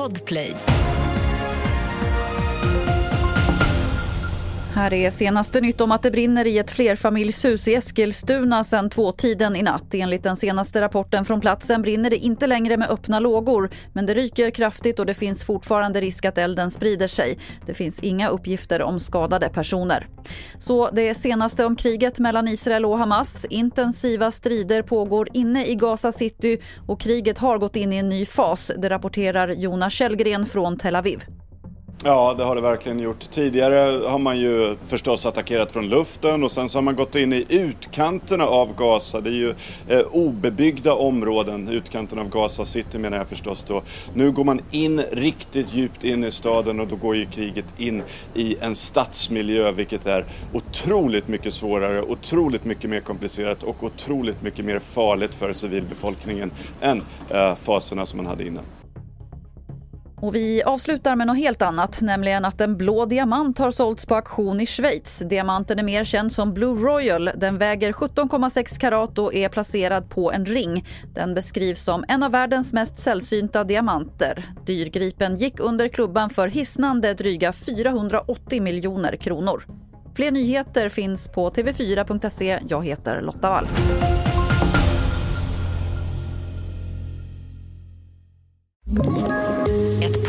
Podplay. Här är senaste nytt om att det brinner i ett flerfamiljshus i Eskilstuna sedan tvåtiden i natt. Enligt den senaste rapporten från platsen brinner det inte längre med öppna lågor men det ryker kraftigt och det finns fortfarande risk att elden sprider sig. Det finns inga uppgifter om skadade personer. Så det senaste om kriget mellan Israel och Hamas. Intensiva strider pågår inne i Gaza City och kriget har gått in i en ny fas. Det rapporterar Jonas Källgren från Tel Aviv. Ja, det har det verkligen gjort. Tidigare har man ju förstås attackerat från luften och sen så har man gått in i utkanterna av Gaza. Det är ju eh, obebyggda områden, utkanten av Gaza City menar jag förstås då. Nu går man in riktigt djupt in i staden och då går ju kriget in i en stadsmiljö vilket är otroligt mycket svårare, otroligt mycket mer komplicerat och otroligt mycket mer farligt för civilbefolkningen än eh, faserna som man hade innan. Och vi avslutar med något helt annat, nämligen att en blå diamant har sålts på auktion i Schweiz. Diamanten är mer känd som Blue Royal. Den väger 17,6 karat och är placerad på en ring. Den beskrivs som en av världens mest sällsynta diamanter. Dyrgripen gick under klubban för hisnande dryga 480 miljoner kronor. Fler nyheter finns på tv4.se. Jag heter Lotta Wall.